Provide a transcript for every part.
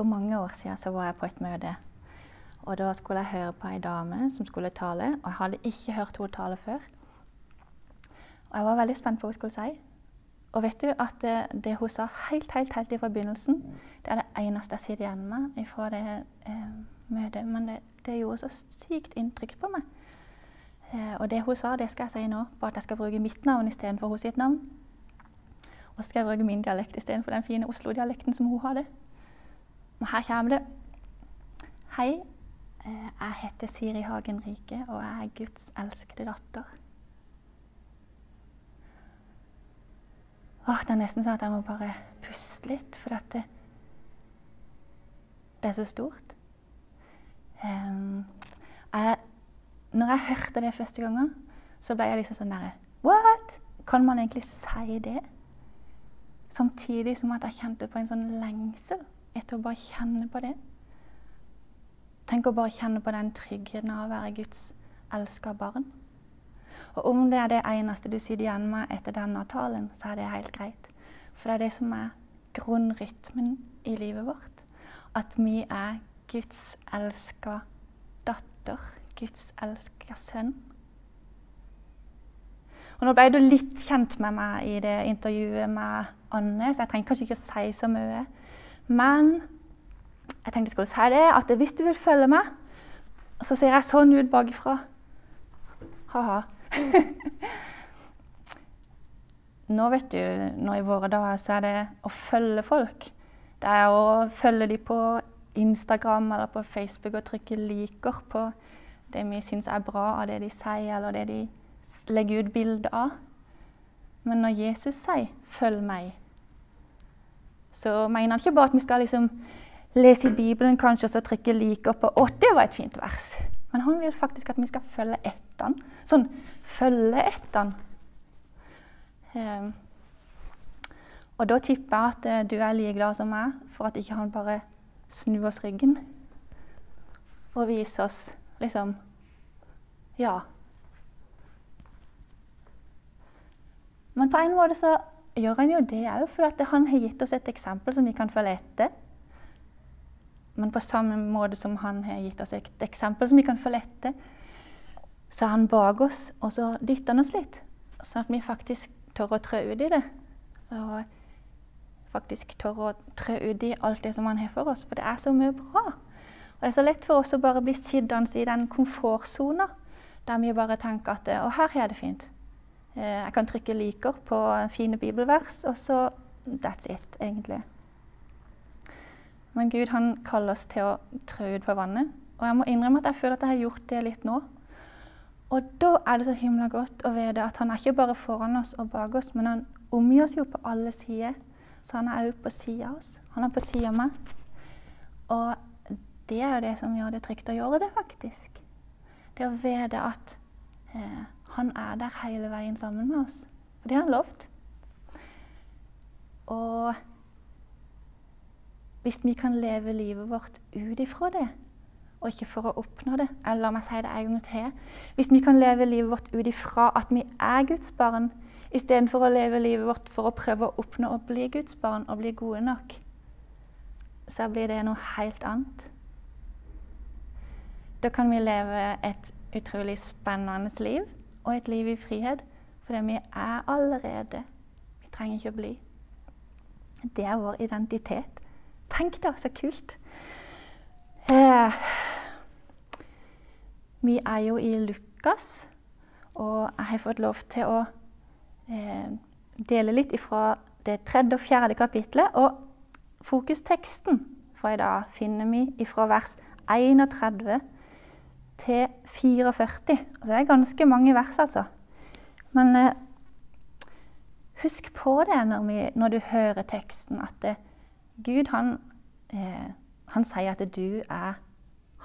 For mange år siden så var jeg på et møte. Og da skulle jeg høre på ei dame som skulle tale. Og jeg hadde ikke hørt henne tale før. Og jeg var veldig spent på hva hun skulle si. Og vet du at det, det hun sa helt, helt, helt i forbindelsen, det er det eneste jeg sitter igjen med fra det eh, møtet. Men det, det, gjorde så sykt inntrykk på meg. Eh, og det hun sa, det skal jeg si nå. Bare at jeg skal bruke mitt navn istedenfor sitt navn. Og så skal jeg bruke min dialekt istedenfor den fine Oslo-dialekten som hun hadde. Men her kommer det. Hei, eh, jeg heter Siri Hagen Rike, og jeg er Guds elskede datter. Åh, det er nesten sånn at jeg må bare puste litt, for dette Det er så stort. Um, jeg, når jeg hørte det første gangen, så ble jeg liksom sånn derre What? Kan man egentlig si det? Samtidig som at jeg kjente på en sånn lengsel etter å bare kjenne på det. Tenk å bare kjenne på den tryggheten av å være Guds elska barn. Og om det er det eneste du sitter igjen med etter denne talen, så er det helt greit. For det er det som er grunnrytmen i livet vårt. At vi er Guds elska datter, Guds elska sønn. Og nå ble du litt kjent med meg i det intervjuet med Anne, så jeg trenger kanskje ikke å si så mye. Men jeg tenkte jeg skulle si det, at hvis du vil følge med, så ser jeg sånn ut bakifra. Ha-ha. nå vet du, nå i våre dager så er det å følge folk. Det er å følge dem på Instagram eller på Facebook og trykke 'liker' på det vi syns er bra av det de sier, eller det de legger ut bilde av. Men når Jesus sier 'følg meg', så mener han ikke bare at vi skal liksom lese i Bibelen kanskje og så trykke opp på 'Å, det var et fint vers'. Men han vil faktisk at vi skal følge etter han. Sånn følge etter han. Um, og da tipper jeg at uh, du er like glad som meg for at ikke han bare snur oss ryggen og viser oss liksom Ja. Men på en måte så gjør han jo det òg, for han har gitt oss et eksempel som vi kan følge etter. Men på samme måte som han har gitt oss et eksempel som vi kan følge etter, så er han bak oss, og så dytter han oss litt. Sånn at vi faktisk tør å trø ut i det. Og faktisk tør å trø ut i alt det som han har for oss. For det er så mye bra. Og det er så lett for oss å bare bli sittende i den komfortsona der vi bare tenker at Å, her jeg det fint. Eh, jeg kan trykke 'liker' på fine bibelvers, og så That's it, egentlig. Men Gud han kaller oss til å trø ut på vannet. Og jeg må innrømme at jeg føler at jeg har gjort det litt nå. Og da er det så himla godt å vite at han er ikke bare foran oss og bak oss, men han omgir oss jo på alle sider. Så han er òg på sida av oss. Han er på sida av meg. Og det er jo det som gjør det trygt å gjøre det, faktisk. Det å vite at eh, han er der hele veien sammen med oss. For det har han lovt. Og hvis vi kan leve livet vårt ut ifra det, og ikke for å oppnå det Eller la meg si det en gang til. Hvis vi kan leve livet vårt ut ifra at vi er Guds barn, istedenfor å leve livet vårt for å prøve å oppnå å bli Guds barn og bli gode nok, så blir det noe helt annet. Da kan vi leve et utrolig spennende liv og et liv i frihet. Fordi vi er allerede. Vi trenger ikke å bli. Det er vår identitet. Tenk da, så kult. Eh, vi er jo i Lukas, og jeg har fått lov til å eh, dele litt ifra det tredje og fjerde kapitlet. Og fokusteksten fra i dag finner vi ifra vers 31 til 44. Altså, det er ganske mange vers, altså. Men eh, husk på det når, vi, når, du hører teksten, at det, eh, Gud han, eh, han sier at du er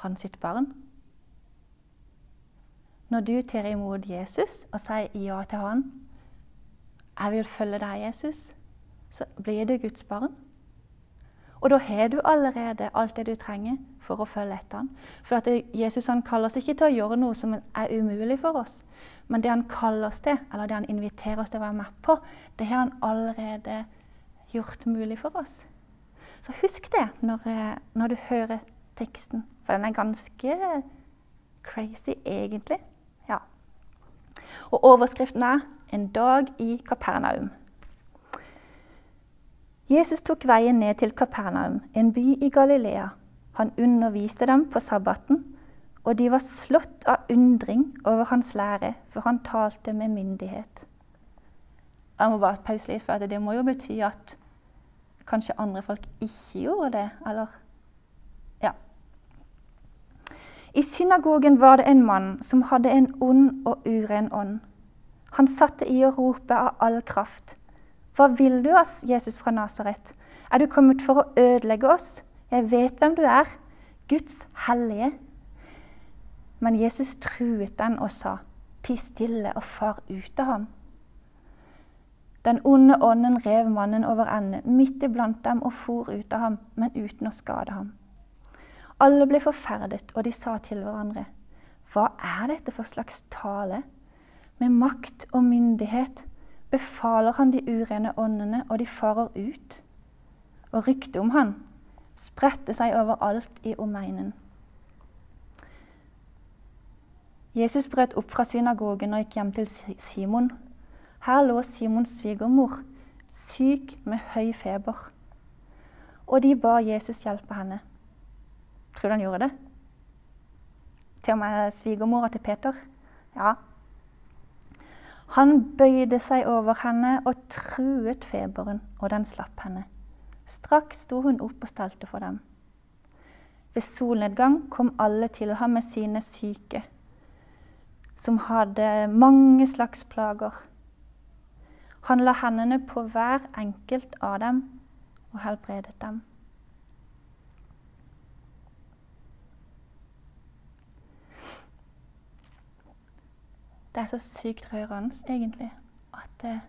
hans sitt barn. Når du tar imot Jesus og sier ja til han, 'Jeg vil følge deg, Jesus', så blir du Guds barn. Og da har du allerede alt det du trenger for å følge etter ham. For at Jesus han kaller oss ikke til å gjøre noe som er umulig for oss. Men det han kaller oss til, eller det han inviterer oss til å være med på, det har han allerede gjort mulig for oss. Så husk det når, eh, når du hører teksten, for den er ganske crazy, egentlig. Ja. Og overskriften er 'En dag i Kapernaum'. Jesus tok veien ned til Kapernaum, en by i Galilea. Han underviste dem på sabbaten, og de var slått av undring over hans lære, for han talte med myndighet. Jeg må bare pause litt, for det må jo bety at kanskje andre folk ikke gjorde det, eller Ja. I synagogen var det en mann som hadde en ond og uren ånd. Han satte i å rope av all kraft. Hva vil du oss, Jesus fra Nasaret? Er du kommet for å ødelegge oss? Jeg vet hvem du er, Guds hellige. Men Jesus truet den og sa, Ti stille og far ut av ham. Den onde ånden rev mannen over ende midt iblant dem og for ut av ham, men uten å skade ham. Alle ble forferdet, og de sa til hverandre, Hva er dette for slags tale? Med makt og myndighet befaler han de urene åndene, og de farer ut. Og ryktet om han spredte seg overalt i omegnen. Jesus brøt opp fra synagogen og gikk hjem til Simon. Her lå Simons svigermor, syk med høy feber. Og de ba Jesus hjelpe henne. Tror du han gjorde det? Til og med svigermora til Peter? Ja. Han bøyde seg over henne og truet feberen, og den slapp henne. Straks sto hun opp og stelte for dem. Ved solnedgang kom alle til ham med sine syke, som hadde mange slags plager. Han la hendene på hver enkelt av dem og helbredet dem. Det er så sykt rørende, egentlig, at eh,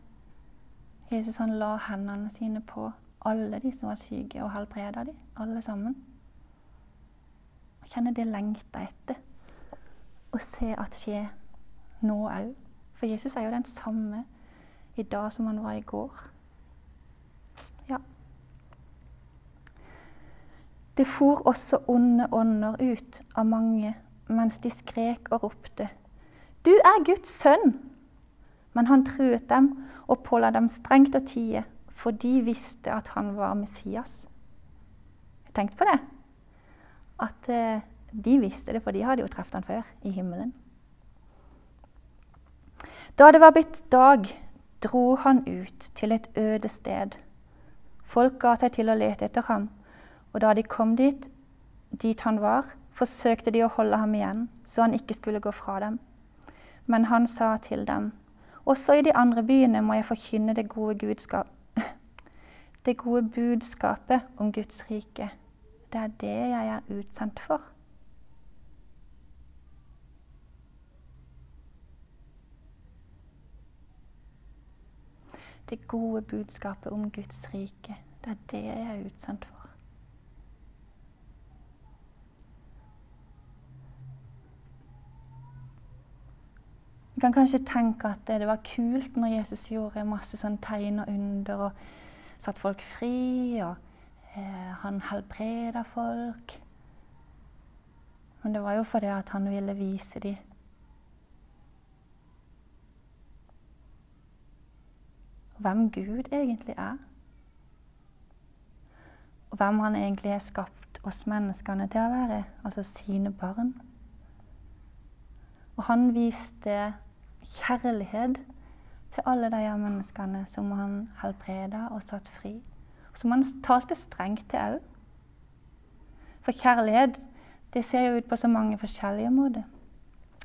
Jesus han la hendene sine på alle de som var syke, og helbreda de, alle sammen. Jeg kjenner det lengter etter å se at skje nå òg. For Jesus er jo den samme i dag som han var i går. Ja. Det for også onde ånder ut av mange mens de skrek og ropte. Du er Guds sønn! Men han truet dem og påla dem strengt å tie, for de visste at han var Messias. Tenk på det. At eh, de visste det, for de hadde jo truffet han før i himmelen. Da det var blitt dag, dro han ut til et øde sted. Folk ga seg til å lete etter ham, og da de kom dit, dit han var, forsøkte de å holde ham igjen, så han ikke skulle gå fra dem. Men han sa til dem, også i de andre byene må jeg forkynne det gode, gudskap, det gode budskapet om Guds rike. Det er det jeg er utsendt for. det gode budskapet om Guds rike. Det er det jeg er utsendt for. Vi kan kanskje tenke at det var kult når Jesus gjorde masse sånn tegn og under og satte folk fri, og eh, han helbreda folk. Men det var jo fordi at han ville vise dem hvem Gud egentlig er. Og hvem han egentlig har skapt oss menneskene til å være, altså sine barn. Og han viste kjærlighet til alle de menneskene som han helbreda og satt fri. Som han talte strengt til òg. For kjærlighet det ser jo ut på så mange forskjellige måter.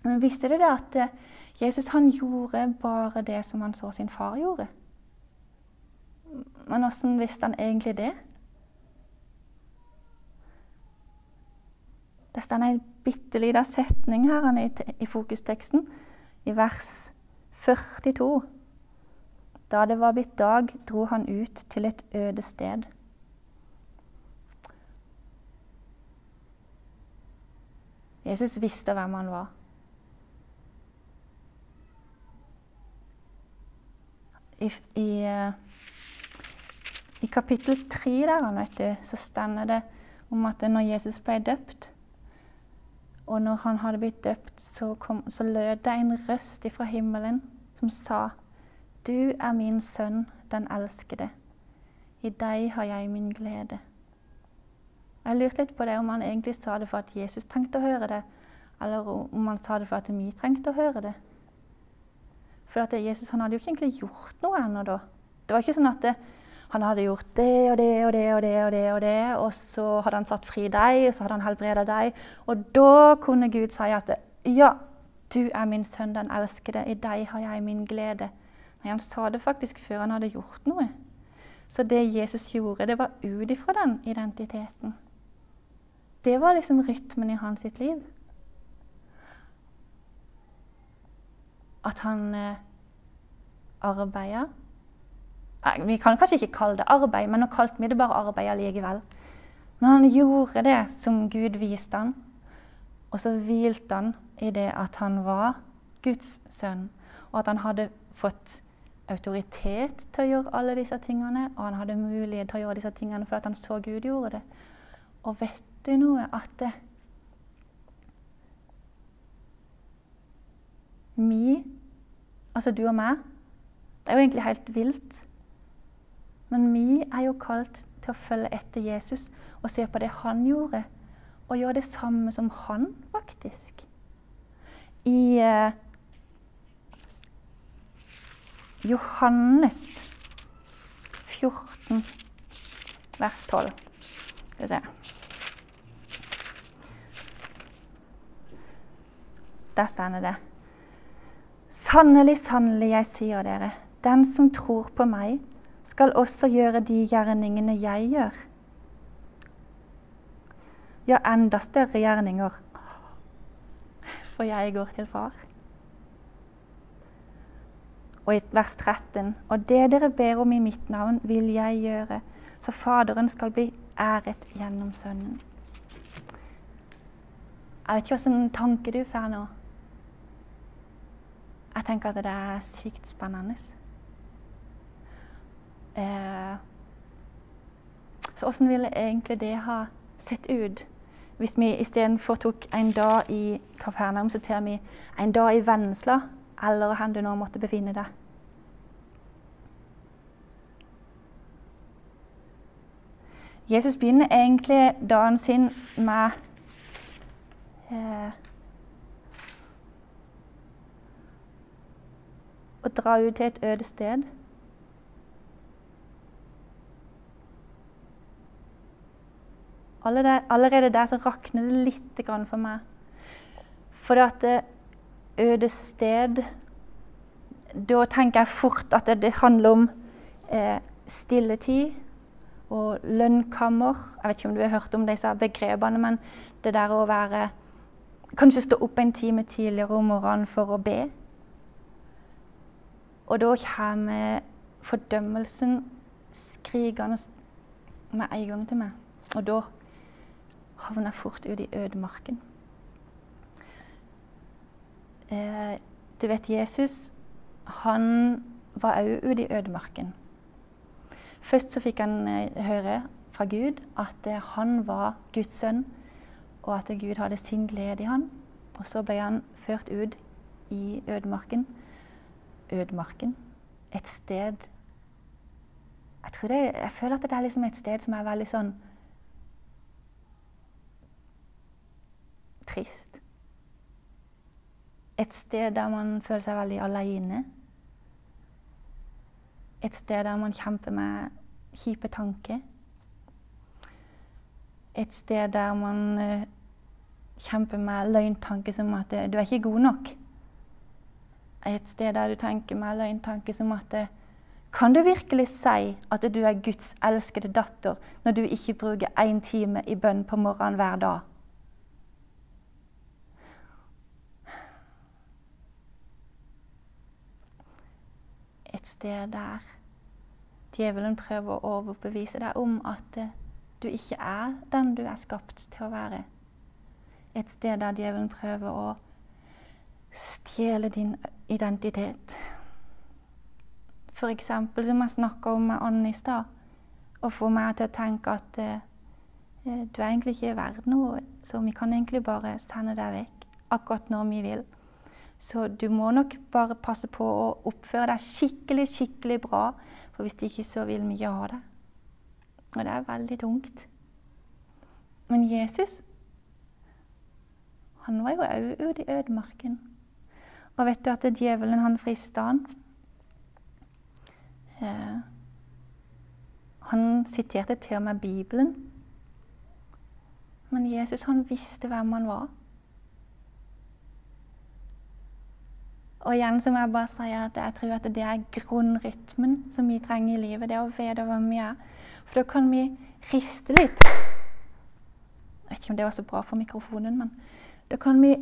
Men visste du det at eh, Jesus han gjorde bare det som han så sin far gjorde? Men åssen visste han egentlig det? Det står en bitte liten setning her i fokusteksten, i vers 42. Da det var blitt dag, dro han ut til et øde sted. Jesus visste hvem han var. I, i I kapittel 3 der, vet du, så stender det om at når Jesus ble døpt, og når han hadde blitt døpt, så, kom, så lød det en røst fra himmelen som sa, Du er min sønn, den elskede. I deg har jeg min glede. Jeg lurte litt på det, om han egentlig sa det for at Jesus trengte å høre det, eller om han sa det for at vi trengte å høre det. For at Jesus han hadde jo ikke egentlig gjort noe ennå da. Det var ikke sånn at det, han hadde gjort det og det og det og det, og det, og det, og så hadde han satt fri deg, og så hadde han helbreda deg. Og da kunne Gud si at ja, du er min sønn, den elskede, i deg har jeg min glede. Nei, han sa det faktisk før han hadde gjort noe. Så det Jesus gjorde, det var ut ifra den identiteten. Det var liksom rytmen i hans sitt liv. At han eh, arbeida vi kan kanskje ikke kalle det arbeid, men nå kalte vi det bare arbeid allikevel. Men han gjorde det som Gud viste han, og så hvilte han i det at han var Guds sønn, og at han hadde fått autoritet til å gjøre alle disse tingene, og han hadde mulighet til å gjøre disse tingene fordi han så Gud gjorde det. Og vet du noe? At det, vi, altså du og meg, det er jo egentlig helt vilt. Men vi er jo kalt til å følge etter Jesus og se på det han gjorde, og gjøre det samme som han, faktisk. I eh, Johannes 14, vers 12 Skal vi se Der står det. Sannelig, sannelig, jeg sier dere, den som tror på meg, skal også gjøre de gjerningene jeg gjør. Ja, enda større gjerninger, for jeg går til far. Og i vers 13.: Og det dere ber om i mitt navn, vil jeg gjøre, så Faderen skal bli æret gjennom Sønnen. Jeg vet ikke hvilken tanke du får nå. Jeg tenker at det er sykt spennende. Eh, så åssen ville egentlig det ha sett ut hvis vi istedenfor tok en dag i Kapernaum, så tar vi en dag i Vennesla, eller hvor du nå måtte befinne deg? Jesus begynner egentlig dagen sin med eh, å dra ut til et øde sted. Allerede der så rakner det litt for meg. For det at det øde sted Da tenker jeg fort at det, det handler om eh, stilletid og lønnkammer. Jeg vet ikke om du har hørt om disse begrepene, men det der å være Kanskje stå opp en time tidligere om morgenen for å be. Og da kommer fordømmelsen skrikende med en gang til meg. Og da havner fort ut i ødemarken. Eh, du vet, Jesus han var òg ute i ødemarken. Først så fikk han eh, høre fra Gud at eh, han var Guds sønn, og at Gud hadde sin glede i han. Og så ble han ført ut i ødemarken. Ødemarken. Et sted jeg, det, jeg føler at det er liksom et sted som er veldig sånn trist. Et sted der man føler seg veldig aleine. Et sted der man kjemper med kjipe tanker. Et sted der man uh, kjemper med løgntanker som at uh, du er ikke god nok. Et sted der du tenker med løgntanker som at uh, kan du virkelig si at du er Guds elskede datter når du ikke bruker én time i bønn på morgenen hver dag? Et sted der djevelen prøver å overbevise deg om at eh, du ikke er den du er skapt til å være. Et sted der djevelen prøver å stjele din identitet. Eksempel, som jeg snakka om med Anne i stad, og få meg til å tenke at eh, du er egentlig ikke verdt noe, så vi kan egentlig bare sende deg vekk akkurat når vi vil. Så du må nok bare passe på å oppføre deg skikkelig, skikkelig bra, for hvis ikke så vil vi ikke ha det. Og det er veldig tungt. Men Jesus, han var jo òg ute i ødemarken. Og vet du at djevelen, han frista han? Eh, han siterte til og med Bibelen. Men Jesus han visste hvem han var. Og igjen så må jeg bare si at jeg tror at det er grunnrytmen som vi trenger i livet. Det å vite hvem vi er. For da kan vi riste litt. Ikke om det var så bra for mikrofonen, men da kan vi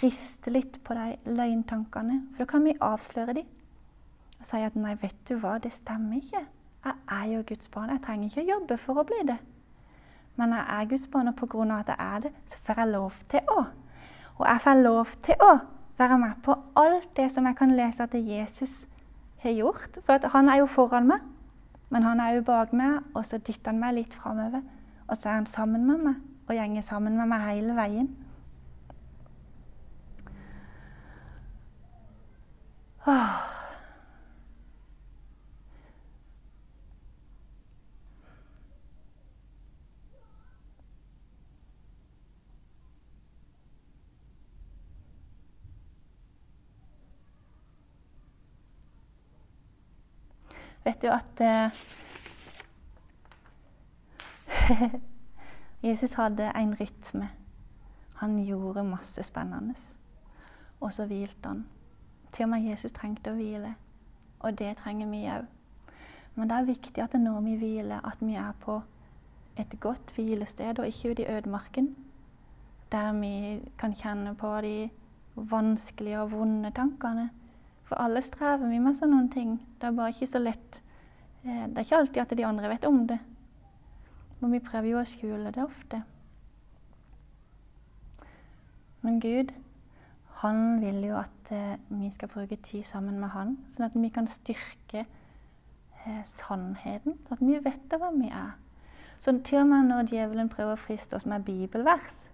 riste litt på de løgntankene. For da kan vi avsløre dem og si at nei, vet du hva, det stemmer ikke. Jeg er jo Guds barn. Jeg trenger ikke å jobbe for å bli det. Men jeg er Guds barn, og pga. at jeg er det, så får jeg lov til å. Og jeg får lov til å være med på alt det som jeg kan lese at Jesus har gjort. For han er jo foran meg, men han er jo bak meg, og så dytter han meg litt framover. Og så er han sammen med meg og gjenger sammen med meg hele veien. Åh. Vet jo at eh, Jesus hadde en rytme. Han gjorde masse spennende. Og så hvilte han. Til og med Jesus trengte å hvile. Og det trenger vi òg. Men det er viktig at når vi hviler, at vi er på et godt hvilested, og ikke ute i ødemarken. Der vi kan kjenne på de vanskelige og vonde tankene. For alle strever vi med sånne ting. Det er bare ikke så lett. Eh, det er ikke alltid at de andre vet om det. Men vi prøver jo å skjule det ofte. Men Gud, han vil jo at eh, vi skal bruke tid sammen med han, sånn at vi kan styrke eh, sannheten. At vi vet hva vi er. Så til og med når djevelen prøver å friste oss med bibelvers,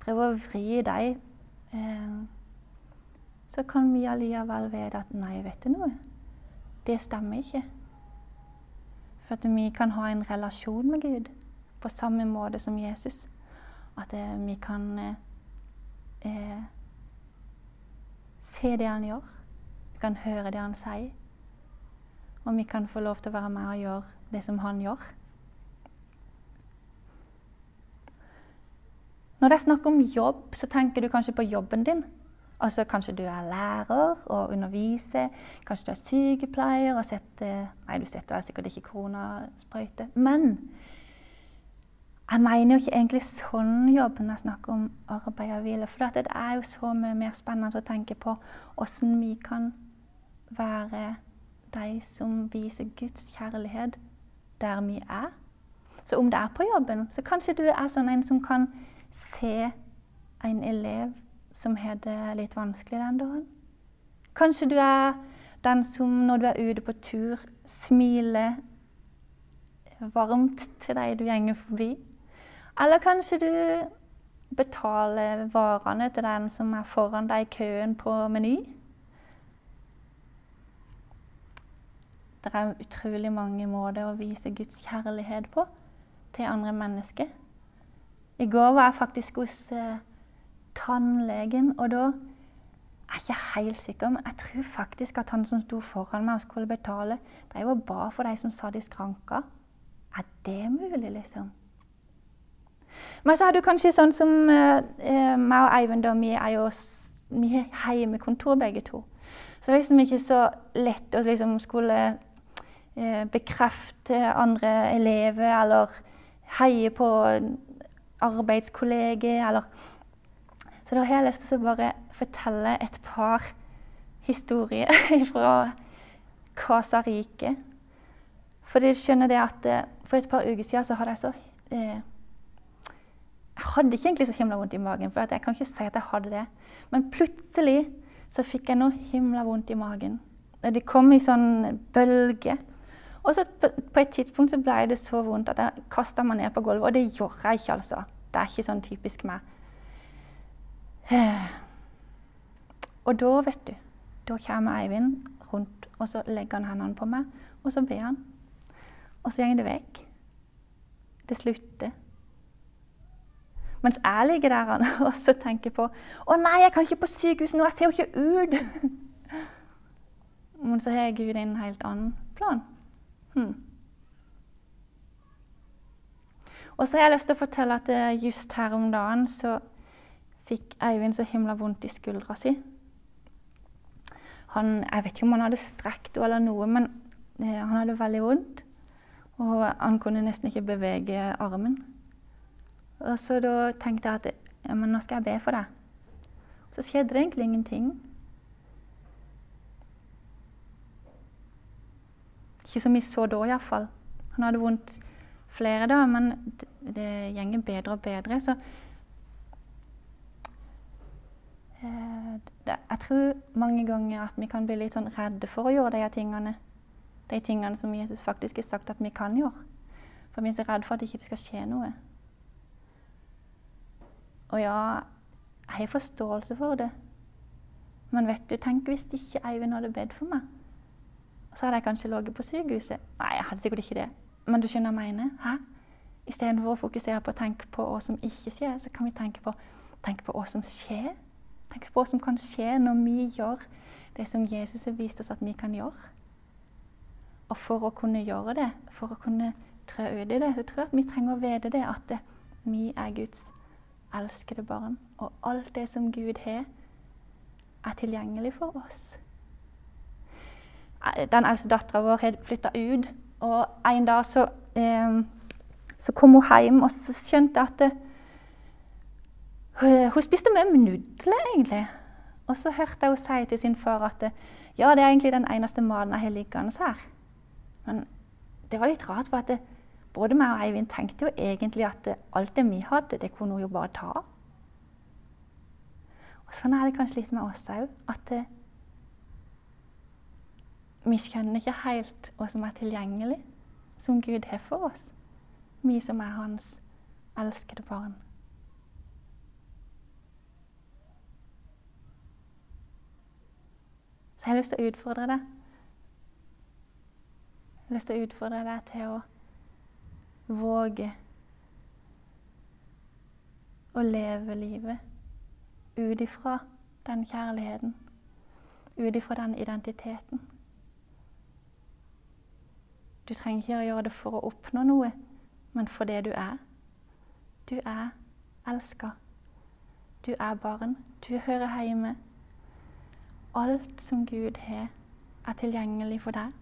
prøver å vri deg eh, så kan vi allikevel vite at nei, vet du noe, det stemmer ikke. For at vi kan ha en relasjon med Gud på samme måte som Jesus. At eh, vi kan eh, eh, se det han gjør. Vi kan høre det han sier. Og vi kan få lov til å være med og gjøre det som han gjør. Når det er snakk om jobb, så tenker du kanskje på jobben din. Altså Kanskje du er lærer og underviser, kanskje du er sykepleier og setter Nei, du setter sikkert ikke koronasprøyte. Men jeg mener jo ikke egentlig sånn jobb når jeg snakker om arbeid og hvile. For det er jo så mye mer spennende å tenke på åssen vi kan være de som viser Guds kjærlighet der vi er. Så om det er på jobben, så kanskje du er sånn en som kan se en elev som har det litt vanskelig den dagen. Kanskje du er den som når du er ute på tur, smiler varmt til de du gjenger forbi. Eller kanskje du betaler varene til den som er foran deg i køen på Meny. Det er utrolig mange måter å vise Guds kjærlighet på til andre mennesker. I går var jeg faktisk hos eh, tannlegen. Og da er ikke helt sikker, men jeg tror faktisk at han som sto foran meg og skulle betale, drev og ba for de som satt i skranka. Er det mulig, liksom? Men så er det kanskje sånn som eh, meg og Eivind da, vi er jo vi har hjemmekontor begge to. Så det er liksom ikke så lett å liksom skulle eh, bekrefte andre elever eller heie på arbeidskolleger eller så da har jeg lyst til å bare fortelle et par historier fra Casa Rike. For du skjønner det at eh, for et par uker siden så hadde jeg så eh, Jeg hadde ikke egentlig så himla vondt i magen, for jeg kan ikke si at jeg hadde det. Men plutselig så fikk jeg noe himla vondt i magen. Det kom i sånn bølge. Og så på, et tidspunkt så ble det så vondt at jeg kasta meg ned på gulvet. Og det gjorde jeg ikke, altså. Det er ikke sånn typisk meg. Og da, vet du, da kommer Eivind rundt, og så legger han hendene på meg, og så ber han. Og så går det vekk. Det slutter. Mens jeg ligger der og så tenker på Å nei, jeg kan ikke på sykehuset nå, jeg ser jo ikke ut! Men så har Gud en helt annen plan. Hmm. Og så har jeg lyst til å fortelle at eh, just her om dagen så fikk Eivind så himla vondt i skuldra si. Han, jeg vet ikke om han hadde strekt henne eller noe, men eh, han hadde veldig vondt. Og han kunne nesten ikke bevege armen. Og så da tenkte jeg at ja, men nå skal jeg be for deg. Så skjedde det egentlig ingenting. Ikke som vi så da, iallfall. Han hadde vondt flere dager, men det, det gjenger bedre og bedre. Så jeg tror mange ganger at vi kan bli litt sånn redde for å gjøre de tingene. De tingene som Jesus faktisk har sagt at vi kan gjøre. For vi er så redde for at det ikke skal skje noe. Og ja, jeg har forståelse for det. Men vet du, tenk hvis ikke Eivind hadde bedt for meg så hadde jeg kanskje ligget på sykehuset. Nei, jeg hadde sikkert ikke det. Men du skjønner hva jeg mener? Hæ? Istedenfor å fokusere på å tenke på hva som ikke skjer, så kan vi tenke på, tenke på hva som skjer. Tenk på hva som kan skje når vi gjør det som Jesus har vist oss at vi kan gjøre. Og for å kunne gjøre det, for å kunne trø ut i det, så tror jeg at vi trenger å vite det at vi er Guds elskede barn. Og alt det som Gud har, er tilgjengelig for oss. Eh, den eldste dattera vår har flytta ut. Og en dag så, eh, så, kom hun hjem, og så skjønte at hun, hun spiste mye nudler, egentlig. Og så hørte henne si til sin far at ja, det er egentlig den eneste maten jeg har liggende her. Men det var litt rart, for at både meg og Eivind tenkte jo egentlig at alt det vi hadde, det kunne hun jo bare ta. Og sånn er det kanskje litt med oss òg. At vi skjønner ikke helt hva som er tilgjengelig, som Gud har for oss. Vi som er hans elskede barn. Så jeg har lyst til å utfordre deg. Jeg har lyst til å utfordre deg til å våge å leve livet ut ifra den kjærligheten, ut ifra den identiteten. Du trenger ikke å gjøre det for å oppnå noe, men for det du er. Du er elska. Du er barn. Du hører hjemme. Alt som Gud har, er tilgjengelig for deg.